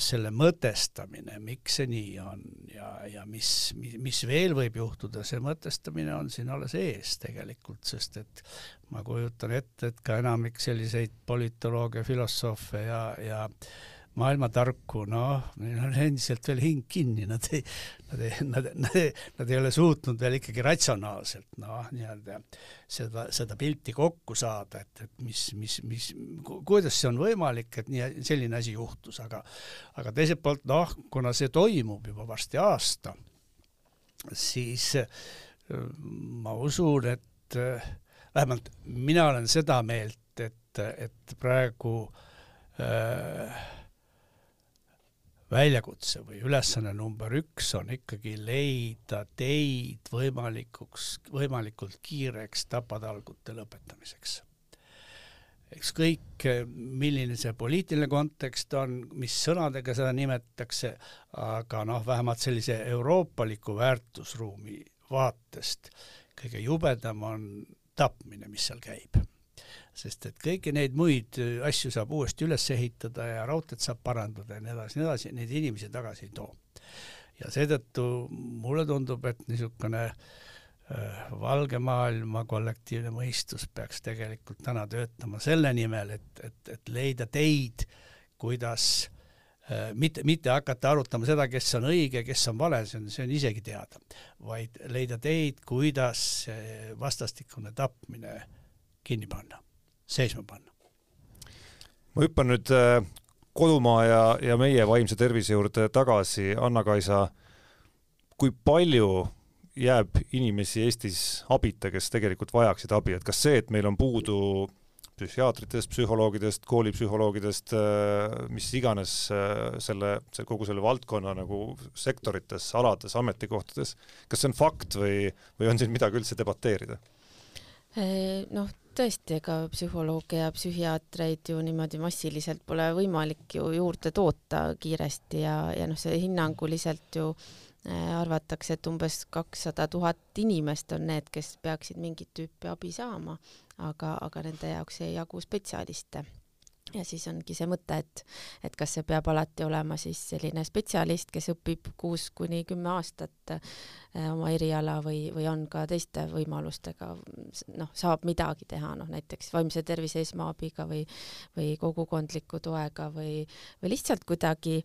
selle mõtestamine, miks see nii on ja, ja mis, mis, mis veel võib juhtuda, see mõtestamine on siin alles ees tegelikult, sest et ma kujutan ette, et ka enamik selliseid politoloogia, filosoofe ja, ja maailmatarku, noh, neil on endiselt veel hing kinni, nad ei, nad ei, nad, nad, nad ei ole suutnud veel ikkagi ratsionaalselt noh, nii-öelda seda, seda pilti kokku saada, et, et mis, mis, mis, kuidas see on võimalik, et nii, selline asi juhtus, aga aga teiselt poolt noh, kuna see toimub juba varsti aasta, siis ma usun, et vähemalt mina olen seda meelt, et, et praegu äh, väljakutse või ülesanne number üks on ikkagi leida teid võimalikuks, võimalikult kiireks tapatalgute lõpetamiseks. ükskõik, milline see poliitiline kontekst on, mis sõnadega seda nimetatakse, aga noh, vähemalt sellise euroopaliku väärtusruumi vaatest kõige jubedam on tapmine, mis seal käib sest et kõiki neid muid äh, asju saab uuesti üles ehitada ja raudteed saab parandada ja nii edasi, nii edasi, neid inimesi tagasi ei too. ja seetõttu mulle tundub, et niisugune äh, valge maailma kollektiivne mõistus peaks tegelikult täna töötama selle nimel, et, et, et leida teid, kuidas äh, mitte, mitte hakata arutama seda, kes on õige, kes on vale, see on, see on isegi teada, vaid leida teid, kuidas vastastikune tapmine kinni panna seisma panna. ma hüppan nüüd äh, kodumaa ja, ja meie vaimse tervise juurde tagasi, Anna-Kaisa, kui palju jääb inimesi Eestis abita, kes tegelikult vajaksid abi, et kas see, et meil on puudu psühhiaatritest, psühholoogidest, koolipsühholoogidest, äh, mis iganes äh, selle, see kogu selle valdkonna nagu sektorites, alades, ametikohtades, kas see on fakt või, või on siin midagi üldse debateerida? Noh, tõesti, ega psühholooge ja psühhiaatreid ju niimoodi massiliselt pole võimalik ju juurde toota kiiresti ja, ja noh, see hinnanguliselt ju äh, arvatakse, et umbes kakssada tuhat inimest on need, kes peaksid mingit tüüpi abi saama, aga, aga nende jaoks ei jagu spetsialiste ja siis ongi see mõte, et, et kas see peab alati olema siis selline spetsialist, kes õpib kuus kuni kümme aastat äh, oma eriala või, või on ka teiste võimalustega, noh, saab midagi teha, noh näiteks vaimse tervise esmaabiga või, või kogukondliku toega või, või lihtsalt kuidagi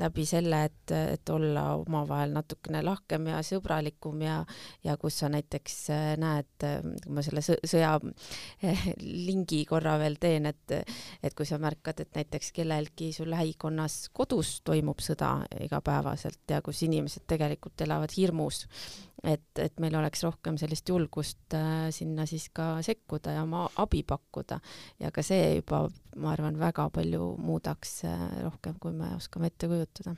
läbi selle, et, et olla omavahel natukene lahkem ja sõbralikum ja, ja kus sa näiteks äh, näed, kui ma selle sõja lingi korra veel teen, et, et kui sa märkad, et näiteks kellelgi sul lähikonnas kodus toimub sõda igapäevaselt ja kus inimesed tegelikult elavad hirmus, et, et meil oleks rohkem sellist julgust äh, sinna siis ka sekkuda ja oma abi pakkuda ja ka see juba, ma arvan, väga palju muudaks äh, rohkem, kui me oskame ette kujutada.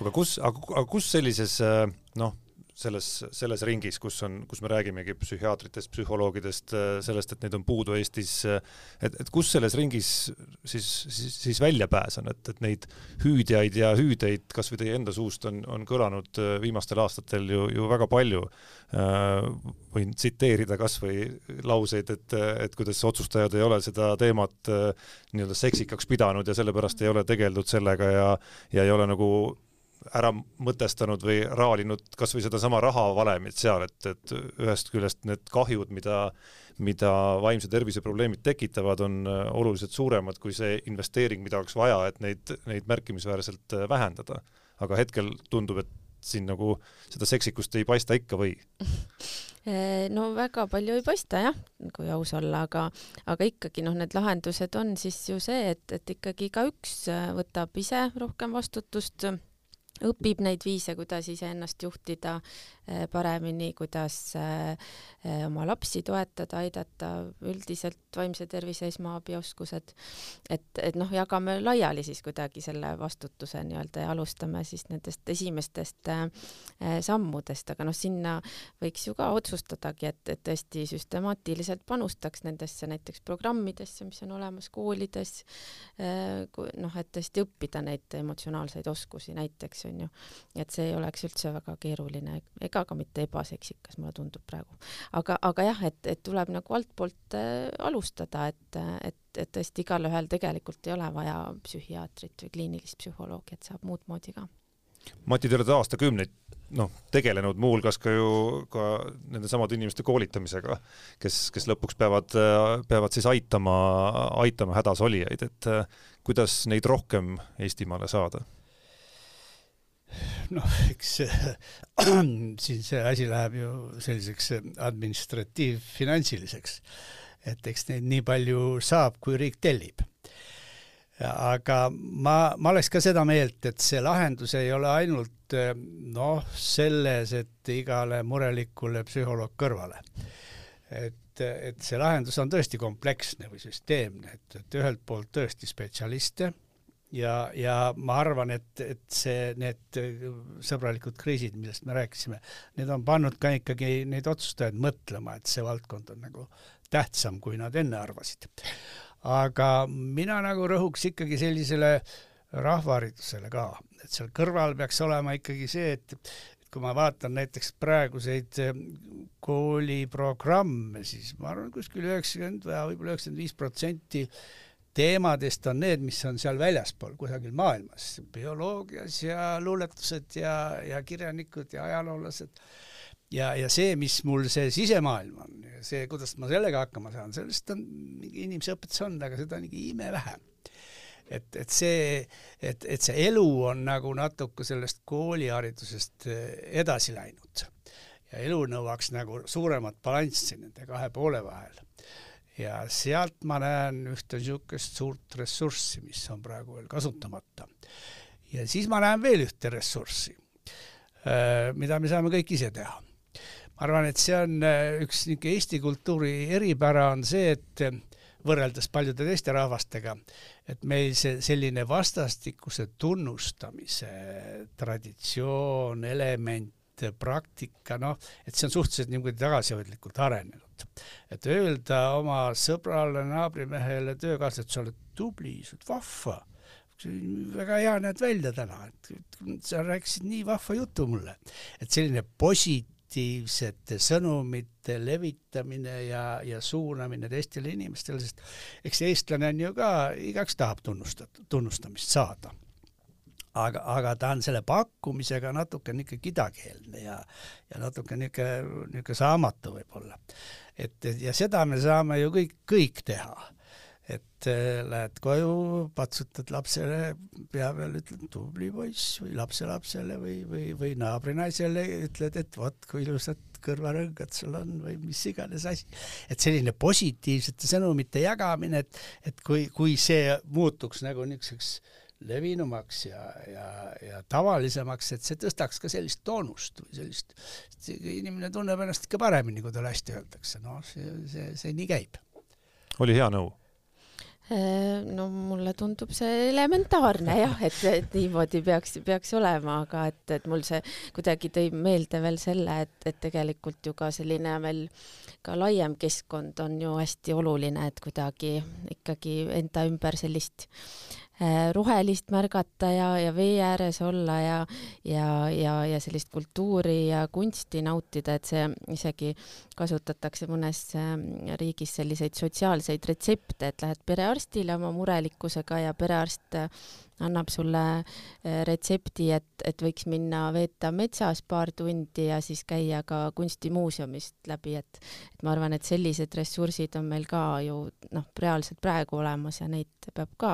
aga kus, aga kus sellises äh, noh selles, selles ringis, kus on, kus me räägimegi psühhiaatritest, psühholoogidest, sellest, et neid on puudu Eestis, et, et kus selles ringis siis, siis, siis väljapääs on, et, et neid hüüdjaid ja hüüdeid kas või teie enda suust on, on kõlanud viimastel aastatel ju, ju väga palju. võin tsiteerida kas või lauseid, et, et kuidas otsustajad ei ole seda teemat nii-öelda seksikaks pidanud ja sellepärast ei ole tegeldud sellega ja, ja ei ole nagu ära mõtestanud või raalinud kas või sedasama rahavalemit seal, et, et ühest küljest need kahjud, mida, mida vaimse tervise probleemid tekitavad, on äh, oluliselt suuremad kui see investeering, mida oleks vaja, et neid, neid märkimisväärselt äh, vähendada. aga hetkel tundub, et siin nagu seda seksikust ei paista ikka või? no väga palju ei paista jah, kui aus olla, aga, aga ikkagi noh, need lahendused on siis ju see, et, et ikkagi igaüks äh, võtab ise rohkem vastutust õpib neid viise, kuidas iseennast juhtida, paremini, kuidas oma lapsi toetada, aidata, üldiselt vaimse tervise esmaabioskused, et, et noh, jagame laiali siis kuidagi selle vastutuse nii-öelda ja alustame siis nendest esimestest sammudest, aga noh, sinna võiks ju ka otsustadagi, et, et tõesti süstemaatiliselt panustaks nendesse näiteks programmidesse, mis on olemas koolides, noh, et tõesti õppida neid emotsionaalseid oskusi näiteks on ju, et see ei oleks üldse väga keeruline. Ega ka mitte ebaseksikas, mulle tundub praegu. aga, aga jah, et, et tuleb nagu altpoolt äh, alustada, et, et, et tõesti igalühel tegelikult ei ole vaja psühhiaatrit või kliinilist psühholoogi, et saab muud moodi ka Mati, te olete aastakümneid noh, tegelenud muuhulgas ka ju ka nende samade inimeste koolitamisega, kes, kes lõpuks peavad, peavad siis aitama, aitama hädas olijaid, et kuidas neid rohkem Eestimaale saada? Noh, eks siin see asi läheb ju selliseks administratiivfinansiliseks, et eks neid nii palju saab, kui riik tellib aga ma, ma oleks ka seda meelt, et see lahendus ei ole ainult eh, noh, selles, et igale murelikule psühholoog kõrvale. et, et see lahendus on tõesti kompleksne või süsteemne, et, et ühelt poolt tõesti spetsialiste ja, ja ma arvan, et, et see, need sõbralikud kriisid, millest me rääkisime, need on pannud ka ikkagi neid otsustajaid mõtlema, et see valdkond on nagu tähtsam, kui nad enne arvasid. Aga mina nagu rõhuks ikkagi sellisele rahvaharidusele ka, et seal kõrval peaks olema ikkagi see, et kui ma vaatan näiteks praeguseid eh, kooliprogramme, siis ma arvan, kuskil üheksakümmend või võib-olla üheksakümmend viis protsenti teemadest on need, mis on seal väljaspool kusagil maailmas, bioloogias ja luuletused ja, ja kirjanikud ja ajaloolased ja, ja see, mis mul see sisemaailm on, see, kuidas ma sellega hakkama saan, sellest on mingi inimese õpetus on, aga seda on ikka imevähe. et, et see, et, et see elu on nagu natuke sellest kooliharidusest eh, edasi läinud ja elu nõuaks nagu suuremat balanssi nende kahe poole vahel. Ja sealt ma näen ühte niisugust suurt ressurssi, mis on praegu veel kasutamata. ja siis ma näen veel ühte ressurssi, mida me saame kõik ise teha ma arvan, et see on üks niisugune Eesti kultuuri eripära on see, et võrreldes paljude teiste rahvastega, et meil see selline vastastikuse tunnustamise traditsioon, element, praktika, noh, et see on suhteliselt niimoodi tagasihoidlikult arenenud. et öelda oma sõbrale, naabrimehele, töökaaslasele, et sa oled tubli, sa oled vahva, väga hea näed välja täna, et sa rääkisid nii vahva jutu mulle. et selline posit-, positiivsete sõnumite levitamine ja, ja suunamine teistele inimestele, sest eks eestlane on ju ka, igaüks tahab tunnustada, tunnustamist saada. Aga, aga ta on selle pakkumisega natuke niisugune kidakeelne ja, ja natuke niisugune, niisugune saamatu võib-olla. et, ja seda me saame ju kõik, kõik teha et äh, lähed koju, patsutad lapsele pea peale, ütled tubli poiss või lapselapsele või, või, või naabrinaisele ütled, et vot kui ilusad kõrvarõngad sul on või mis iganes asi. et selline positiivsete sõnumite jagamine, et, et kui, kui see muutuks nagu niisuguseks levinumaks ja, ja, ja tavalisemaks, et see tõstaks ka sellist toonust või sellist, inimene tunneb ennast ikka paremini, kui talle hästi öeldakse, noh, see, see, see nii käib. oli hea nõu Äh, no mulle tundub see elementaarne jah, et, et niimoodi peaks, peaks olema, aga et, et mul see kuidagi tõi meelde veel selle, et, et tegelikult ju ka selline veel ka laiem keskkond on ju hästi oluline, et kuidagi ikkagi enda ümber sellist Äh, rohelist märgata ja, ja vee ääres olla ja, ja, ja, ja sellist kultuuri ja kunsti nautida, et see isegi kasutatakse mõnes ähm, riigis selliseid sotsiaalseid retsepte, et lähed perearstile oma murelikkusega ja perearst annab sulle äh, retsepti, et, et võiks minna veeta metsas paar tundi ja siis käia ka kunstimuuseumist läbi, et et ma arvan, et sellised ressursid on meil ka ju noh, reaalselt praegu olemas ja neid peab ka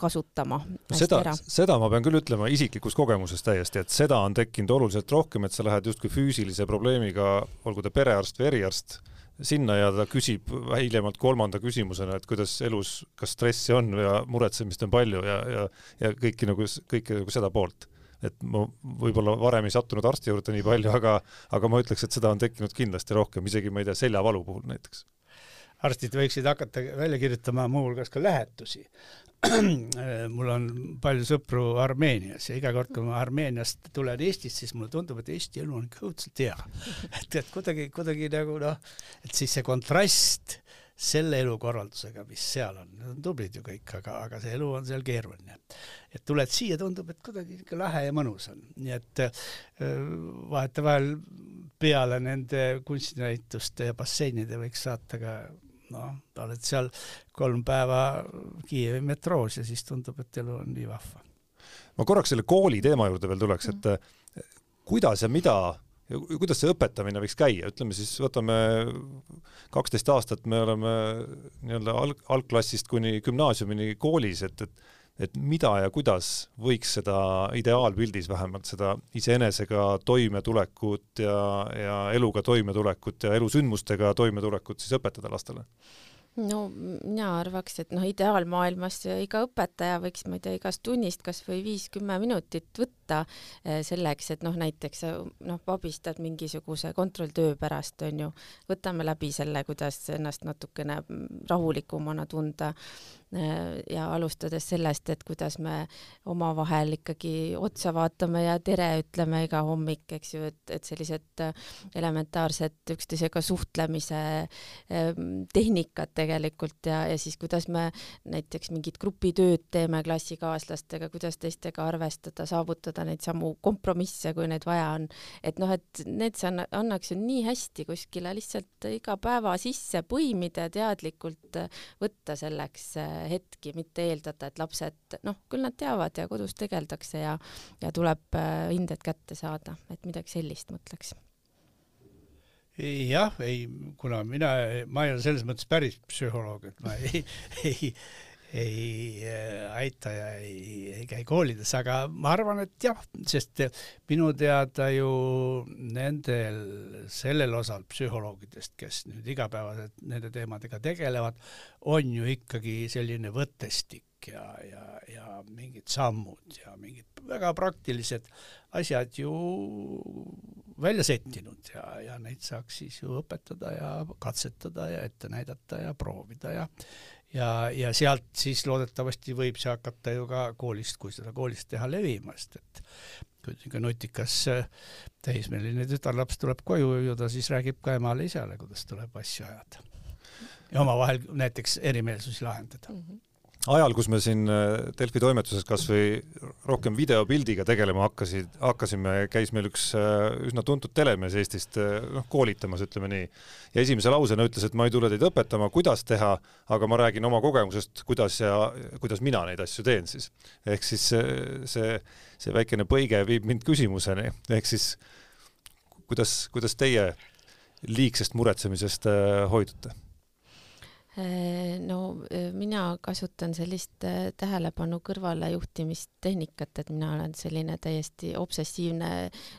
kasutama. seda, seda ma pean küll ütlema isiklikust kogemusest täiesti, et seda on tekkinud oluliselt rohkem, et sa lähed justkui füüsilise probleemiga, olgu ta perearst või eriarst sinna ja ta küsib hiljemalt kolmanda küsimusena, et kuidas elus, kas stressi on ja muretsemist on palju ja, ja, ja kõiki nagu, kõike nagu seda poolt. et ma võib-olla varem ei sattunud arsti juurde nii palju, aga, aga ma ütleks, et seda on tekkinud kindlasti rohkem, isegi ma ei tea, seljavalu puhul näiteks. Arstid võiksid hakata välja kirjutama muuhulgas ka lähetusi mul on palju sõpru Armeenias ja iga kord, kui ma Armeeniast tulen Eestisse, siis mulle tundub, et Eesti elu on ikka õudselt hea. et, et kuidagi, kuidagi nagu noh, et siis see kontrast selle elukorraldusega, mis seal on, nad on tublid ju kõik, aga, aga see elu on seal keeruline. et tuled siia, tundub, et kuidagi niisugune lahe ja mõnus on, nii et vahetevahel peale nende kunstinäituste ja basseinide võiks saata ka noh, oled seal kolm päeva Kiievi metroos ja siis tundub, et elu on nii vahva. ma korraks selle kooli teema juurde veel tuleks, et kuidas ja mida ja kuidas see õpetamine võiks käia, ütleme siis, võtame kaksteist aastat, me oleme nii-öelda alg, algklassist kuni gümnaasiumini koolis, et, et et mida ja kuidas võiks seda ideaalpildis vähemalt seda iseenesega toimetulekut ja, ja eluga toimetulekut ja elusündmustega toimetulekut siis õpetada lastele? no mina arvaks, et noh, ideaalmaailmas iga õpetaja võiks, ma ei tea, igast tunnist kas või viis-kümme minutit võtta eh, selleks, et noh, näiteks noh, abistad mingisuguse kontrolltöö pärast, on ju, võtame läbi selle, kuidas ennast natukene rahulikumana tunda eh, ja alustades sellest, et kuidas me omavahel ikkagi otsa vaatame ja tere ütleme iga hommik, eks ju, et, et sellised elementaarsed üksteisega suhtlemise eh, tehnikad tegelikult ja, ja siis kuidas me näiteks mingit grupitööd teeme klassikaaslastega, kuidas teistega arvestada, saavutada neid samu kompromisse, kui neid vaja on. et noh, et need see annaks ju nii hästi kuskile lihtsalt iga päeva sisse põimida ja teadlikult võtta selleks eh, hetki, mitte eeldada, et lapsed noh, küll nad teavad ja kodus tegeldakse ja ja tuleb eh, hinded kätte saada, et midagi sellist mõtleks jah, ei, kuna mina, ma ei ole selles mõttes päris psühholoog, et ma ei, ei, ei äh, aita ja ei, ei käi koolides, aga ma arvan, et jah, sest minu teada ju nendel, sellel osal psühholoogidest, kes nüüd igapäevaselt nende teemadega tegelevad, on ju ikkagi selline võttestik ja, ja, ja mingid sammud ja mingid väga praktilised asjad ju välja settinud ja, ja neid saaks siis ju õpetada ja katsetada ja ette näidata ja proovida ja ja, ja sealt siis loodetavasti võib see hakata ju ka koolist, kui seda koolist teha levima, sest et kui niisugune nutikas äh, teismeline tütarlaps tuleb koju ju ta siis räägib ka emale-isale, kuidas tuleb asju ajada. ja omavahel näiteks erimeelsusi lahendada mm. -hmm ajal, kus me siin äh, Delfi toimetuses kasvõi rohkem videopildiga tegelema hakkasid, hakkasime, käis meil üks äh, üsna tuntud telemees Eestist äh, noh, koolitamas, ütleme nii. ja esimese lausena ütles, et ma ei tule teid õpetama, kuidas teha, aga ma räägin oma kogemusest, kuidas ja kuidas mina neid asju teen siis. ehk siis see, see väikene põige viib mind küsimuseni, ehk siis kuidas, kuidas teie liigsest muretsemisest hoidute? Äh, no äh, mina kasutan sellist äh, tähelepanu kõrvalejuhtimistehnikat, et mina olen selline täiesti obsessiivne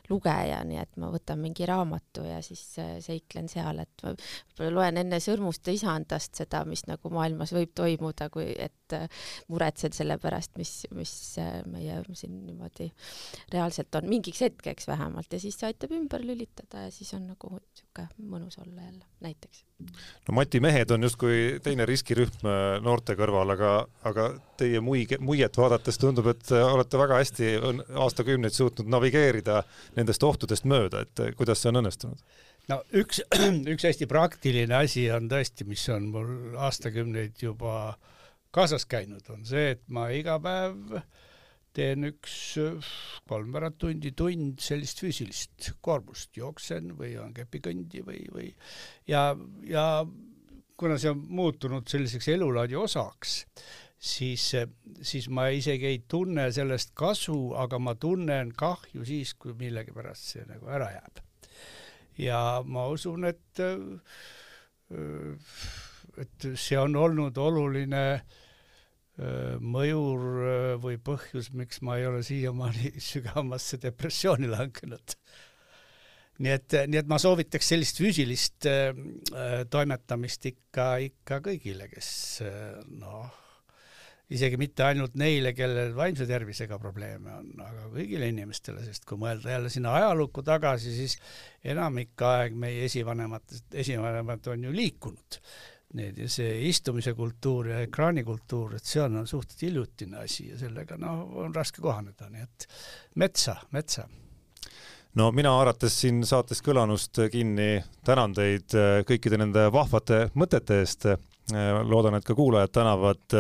lugeja, nii et ma võtan mingi raamatu ja siis seiklen seal, et ma loen enne Sõrmuste isandast seda, mis nagu maailmas võib toimuda, kui et muretsen selle pärast, mis, mis meie siin niimoodi reaalselt on, mingiks hetkeks vähemalt ja siis see aitab ümber lülitada ja siis on nagu niisugune mõnus olla jälle näiteks. No Mati mehed on justkui teine riskirühm äh, noorte kõrval, aga, aga teie muige, muiet vaadates tundub, et olete väga hästi aastakümneid suutnud navigeerida nendest ohtudest mööda, et äh, kuidas see on õnnestunud? no üks, üks hästi praktiline asi on tõesti, mis on mul aastakümneid juba kaasas käinud, on see, et ma iga päev teen üks kolmveerand tundi, tund sellist füüsilist koormust, jooksen või on kepikõndi või, või ja, ja kuna see on muutunud selliseks elulaadi osaks, siis, siis ma isegi ei tunne sellest kasu, aga ma tunnen kahju siis, kui millegipärast see nagu ära jääb. ja ma usun, et, et see on olnud oluline mõjur või põhjus, miks ma ei ole siiamaani sügavamasse depressiooni langenud nii et, nii et ma soovitaks sellist füüsilist äh, toimetamist ikka, ikka kõigile, kes äh, noh, isegi mitte ainult neile, kellel vaimse tervisega probleeme on, aga kõigile inimestele, sest kui mõelda jälle sinna ajalukku tagasi, siis enamik aeg meie esivanematest, esivanemad on ju liikunud. Need ja see istumise kultuur ja ekraanikultuur, et see on, on suhteliselt hiljutine asi ja sellega noh, on raske kohaneda, nii et metsa, metsa no mina haarates siin saates kõlanust kinni, tänan teid kõikide nende vahvate mõtete eest. loodan, et ka kuulajad tänavad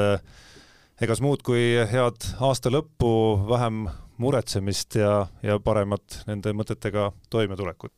egas muud kui head aasta lõppu, vähem muretsemist ja, ja paremat nende mõtetega toimetulekut.